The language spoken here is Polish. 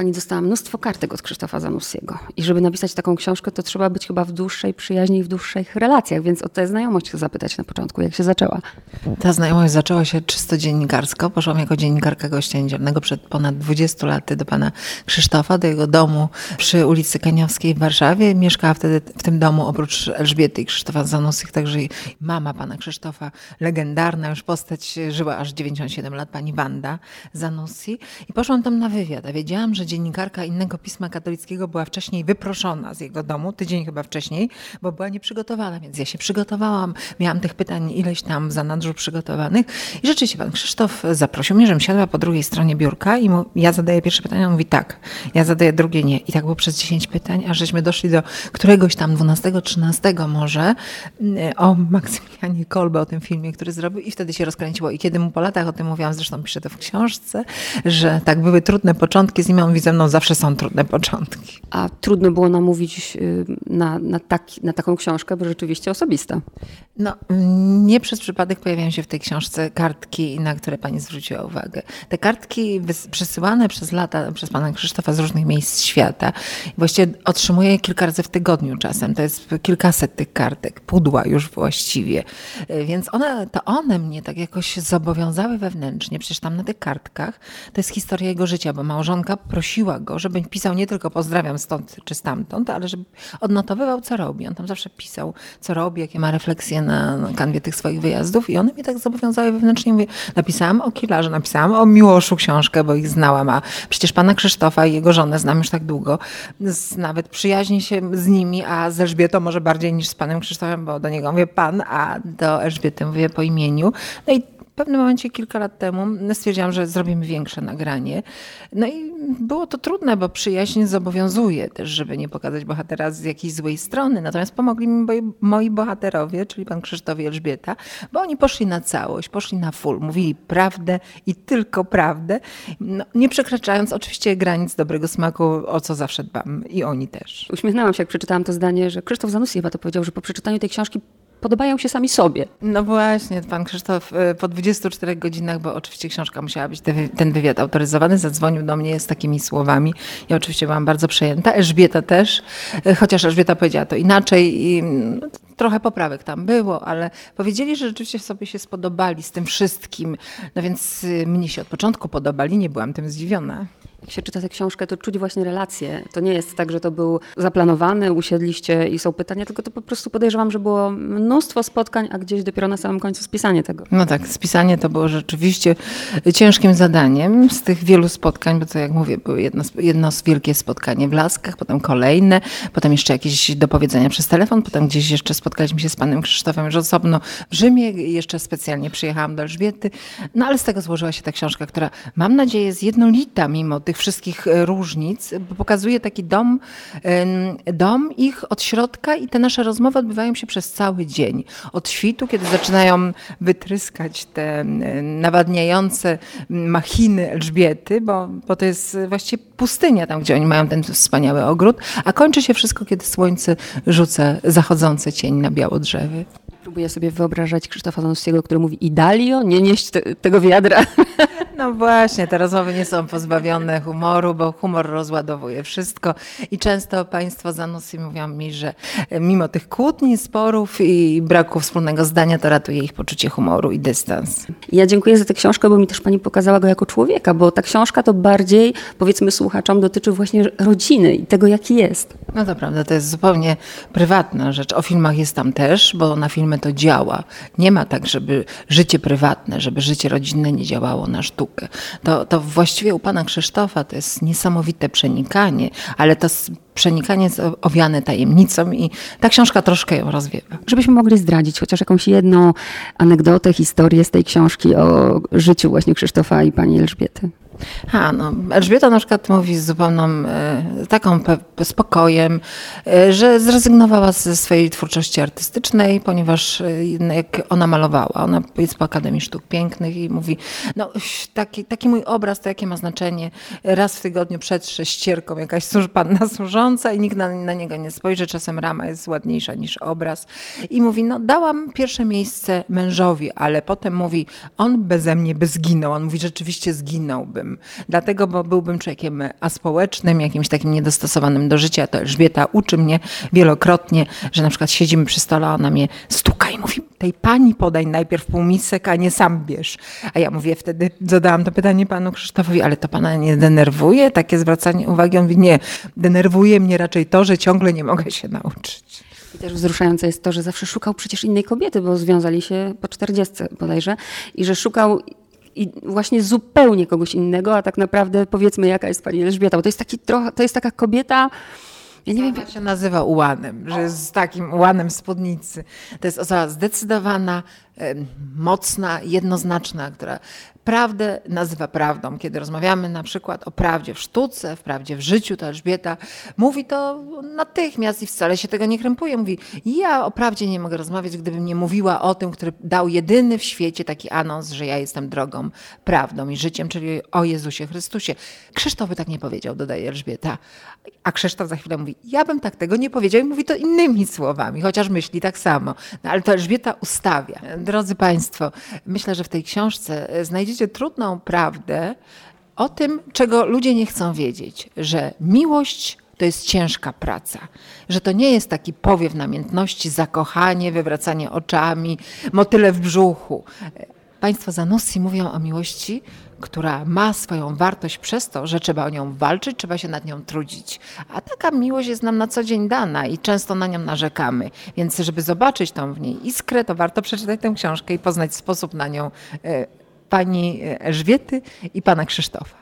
pani dostała mnóstwo kartek od Krzysztofa Zanussiego. I żeby napisać taką książkę, to trzeba być chyba w dłuższej przyjaźni i w dłuższych relacjach. Więc o tę znajomość chcę zapytać na początku, jak się zaczęła. Ta znajomość zaczęła się czysto dziennikarsko. Poszłam jako dziennikarka gościa niedzielnego przed ponad 20 laty do pana Krzysztofa, do jego domu przy ulicy Kaniowskiej w Warszawie. Mieszkała wtedy w tym domu oprócz Elżbiety i Krzysztofa Zanussich, także mama pana Krzysztofa, legendarna już postać, żyła aż 97 lat, pani Wanda Zanussi. I poszłam tam na wywiad. A wiedziałam, że dziennikarka innego pisma katolickiego była wcześniej wyproszona z jego domu, tydzień chyba wcześniej, bo była nieprzygotowana, więc ja się przygotowałam. Miałam tych pytań ileś tam w zanadrzu przygotowanych. I rzeczywiście pan Krzysztof zaprosił mnie, żebym siadła po drugiej stronie biurka i mu, ja zadaję pierwsze pytanie, on mówi tak, ja zadaję drugie nie. I tak było przez 10 pytań, aż żeśmy doszli do któregoś tam 12, 13 może mm, o Maksymilianie Kolbe, o tym filmie, który zrobił i wtedy się rozkręciło. I kiedy mu po latach o tym mówiłam, zresztą piszę to w książce, że tak były trudne początki z nim, on mówi ze mną, zawsze są trudne początki. A trudno było namówić y, na, na, taki, na taką książkę, bo rzeczywiście osobista. No, nie przez przypadek pojawiają się w tej książce kartki, na które pani zwróciła uwagę. Te kartki przesyłane przez lata przez pana Krzysztofa z różnych miejsc świata. Właściwie otrzymuję je kilka razy w tygodniu czasem. To jest kilkaset tych kartek, pudła już właściwie. Więc one, to one mnie tak jakoś zobowiązały wewnętrznie. Przecież tam na tych kartkach to jest historia jego życia, bo małżonka prosiła go, żeby pisał nie tylko pozdrawiam stąd czy stamtąd, ale żeby odnotowywał, co robi. On tam zawsze pisał, co robi, jakie ma refleksje na, kanwie tych swoich wyjazdów i one mnie tak zobowiązały wewnętrznie. Mówię, napisałam o Kilarze, napisałam o Miłoszu książkę, bo ich znałam, a przecież pana Krzysztofa i jego żonę znam już tak długo. Z, nawet przyjaźni się z nimi, a z Elżbietą może bardziej niż z panem Krzysztofem, bo do niego mówię pan, a do Elżbiety mówię po imieniu. No i pewnym momencie, kilka lat temu, stwierdziłam, że zrobimy większe nagranie. No i było to trudne, bo przyjaźń zobowiązuje też, żeby nie pokazać bohatera z jakiejś złej strony. Natomiast pomogli mi moi bohaterowie, czyli pan Krzysztof i Elżbieta, bo oni poszli na całość, poszli na full, mówili prawdę i tylko prawdę, no, nie przekraczając oczywiście granic dobrego smaku, o co zawsze dbam i oni też. Uśmiechnęłam się, jak przeczytałam to zdanie, że Krzysztof Zanussi chyba to powiedział, że po przeczytaniu tej książki podobają się sami sobie. No właśnie, pan Krzysztof y, po 24 godzinach, bo oczywiście książka musiała być ten wywiad autoryzowany, zadzwonił do mnie z takimi słowami. Ja oczywiście byłam bardzo przejęta. Elżbieta też, y, chociaż Elżbieta powiedziała to inaczej i no, trochę poprawek tam było, ale powiedzieli, że rzeczywiście sobie się spodobali z tym wszystkim. No więc y, mnie się od początku podobali, nie byłam tym zdziwiona jak się czyta tę książkę, to czuć właśnie relacje. To nie jest tak, że to był zaplanowany, usiedliście i są pytania, tylko to po prostu podejrzewam, że było mnóstwo spotkań, a gdzieś dopiero na samym końcu spisanie tego. No tak, spisanie to było rzeczywiście ciężkim zadaniem z tych wielu spotkań, bo to jak mówię, było jedno, jedno wielkie spotkanie w Laskach, potem kolejne, potem jeszcze jakieś dopowiedzenia przez telefon, potem gdzieś jeszcze spotkaliśmy się z panem Krzysztofem już osobno w Rzymie, jeszcze specjalnie przyjechałam do Elżbiety, no ale z tego złożyła się ta książka, która mam nadzieję jest jednolita mimo tych wszystkich e, różnic, bo pokazuje taki dom, dom ich od środka i te nasze rozmowy odbywają się przez cały dzień. Od świtu, kiedy zaczynają wytryskać te nawadniające machiny Elżbiety, bo, bo to jest właściwie pustynia tam, gdzie oni mają ten wspaniały ogród, a kończy się wszystko, kiedy słońce rzuca zachodzący cień na biało drzewy. Próbuję sobie wyobrażać Krzysztofa Zanussiego, który mówi Idalio, nie nieść te, tego wiadra. No właśnie, te rozmowy nie są pozbawione humoru, bo humor rozładowuje wszystko i często państwo Zanussi mówią mi, że mimo tych kłótni, sporów i braku wspólnego zdania, to ratuje ich poczucie humoru i dystans. Ja dziękuję za tę książkę, bo mi też pani pokazała go jako człowieka, bo ta książka to bardziej, powiedzmy słuchaczom, dotyczy właśnie rodziny i tego, jaki jest. No to prawda, to jest zupełnie prywatna rzecz. O filmach jest tam też, bo na filmy to działa. Nie ma tak, żeby życie prywatne, żeby życie rodzinne nie działało na sztukę. To, to właściwie u pana Krzysztofa to jest niesamowite przenikanie, ale to przenikanie jest owiane tajemnicą i ta książka troszkę ją rozwiewa. Żebyśmy mogli zdradzić chociaż jakąś jedną anegdotę, historię z tej książki o życiu właśnie Krzysztofa i pani Elżbiety. A, no, Elżbieta na przykład mówi z zupełną e, taką spokojem, e, że zrezygnowała ze swojej twórczości artystycznej, ponieważ e, jak ona malowała, ona jest po Akademii Sztuk Pięknych i mówi, no taki, taki mój obraz to jakie ma znaczenie, raz w tygodniu przetrze ścierką jakaś panna służąca i nikt na, na niego nie spojrzy, czasem rama jest ładniejsza niż obraz. I mówi, no dałam pierwsze miejsce mężowi, ale potem mówi, on beze mnie by zginął, on mówi, rzeczywiście zginąłbym. Dlatego, bo byłbym człowiekiem aspołecznym, jakimś takim niedostosowanym do życia. To Elżbieta uczy mnie wielokrotnie, że na przykład siedzimy przy stole, a ona mnie stuka i mówi, tej pani podaj najpierw półmisek, a nie sam bierz. A ja mówię wtedy, zadałam to pytanie panu Krzysztofowi, ale to pana nie denerwuje takie zwracanie uwagi? On mówi, nie, denerwuje mnie raczej to, że ciągle nie mogę się nauczyć. I też wzruszające jest to, że zawsze szukał przecież innej kobiety, bo związali się po czterdziestce bodajże i że szukał i właśnie zupełnie kogoś innego, a tak naprawdę powiedzmy, jaka jest pani Elżbieta, bo to jest taki trochę, to jest taka kobieta, ja nie wiem, Jak się nazywa ułanem, że jest z takim ułanem spódnicy. To jest osoba zdecydowana, mocna, jednoznaczna, która prawdę nazywa prawdą. Kiedy rozmawiamy na przykład o prawdzie w sztuce, w prawdzie w życiu, to Elżbieta mówi to natychmiast i wcale się tego nie krępuje. Mówi, ja o prawdzie nie mogę rozmawiać, gdybym nie mówiła o tym, który dał jedyny w świecie taki anons, że ja jestem drogą, prawdą i życiem, czyli o Jezusie Chrystusie. Krzysztof by tak nie powiedział, dodaje Elżbieta. A Krzysztof za chwilę mówi, ja bym tak tego nie powiedział i mówi to innymi słowami, chociaż myśli tak samo. No, ale to Elżbieta ustawia. Drodzy Państwo, myślę, że w tej książce e, znajdziecie trudną prawdę o tym, czego ludzie nie chcą wiedzieć, że miłość to jest ciężka praca, że to nie jest taki powiew namiętności, zakochanie, wywracanie oczami, motyle w brzuchu. Państwo Zanussi mówią o miłości, która ma swoją wartość przez to, że trzeba o nią walczyć, trzeba się nad nią trudzić. A taka miłość jest nam na co dzień dana i często na nią narzekamy. Więc żeby zobaczyć tą w niej iskrę, to warto przeczytać tę książkę i poznać sposób na nią e, pani Elżbiety i pana Krzysztofa.